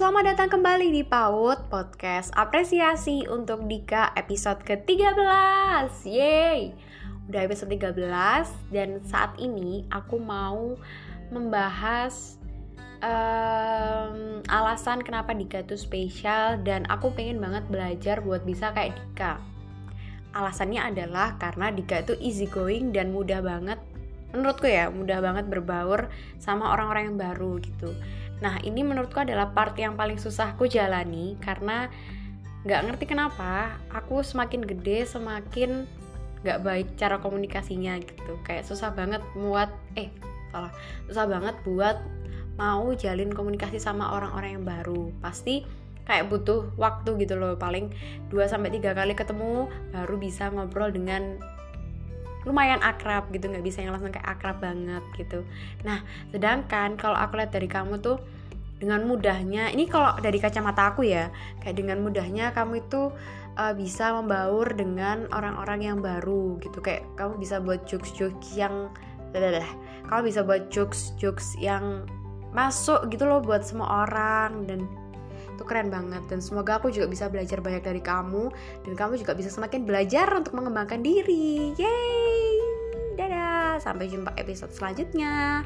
Selamat datang kembali di PAUD Podcast Apresiasi untuk Dika episode ke-13. Yeay. Udah episode 13 dan saat ini aku mau membahas um, alasan kenapa Dika itu spesial dan aku pengen banget belajar buat bisa kayak Dika. Alasannya adalah karena Dika itu easy going dan mudah banget menurutku ya mudah banget berbaur sama orang-orang yang baru gitu Nah ini menurutku adalah part yang paling susah aku jalani karena nggak ngerti kenapa aku semakin gede semakin nggak baik cara komunikasinya gitu. Kayak susah banget buat eh salah. Susah banget buat mau jalin komunikasi sama orang-orang yang baru. Pasti kayak butuh waktu gitu loh. Paling 2 sampai tiga kali ketemu baru bisa ngobrol dengan lumayan akrab gitu nggak bisa yang langsung kayak akrab banget gitu nah sedangkan kalau aku lihat dari kamu tuh dengan mudahnya ini kalau dari kacamata aku ya kayak dengan mudahnya kamu itu uh, bisa membaur dengan orang-orang yang baru gitu kayak kamu bisa buat jokes-jokes yang dadah kamu bisa buat jokes-jokes yang masuk gitu loh buat semua orang dan itu keren banget dan semoga aku juga bisa belajar banyak dari kamu dan kamu juga bisa semakin belajar untuk mengembangkan diri. Yeay! Sampai jumpa episode selanjutnya.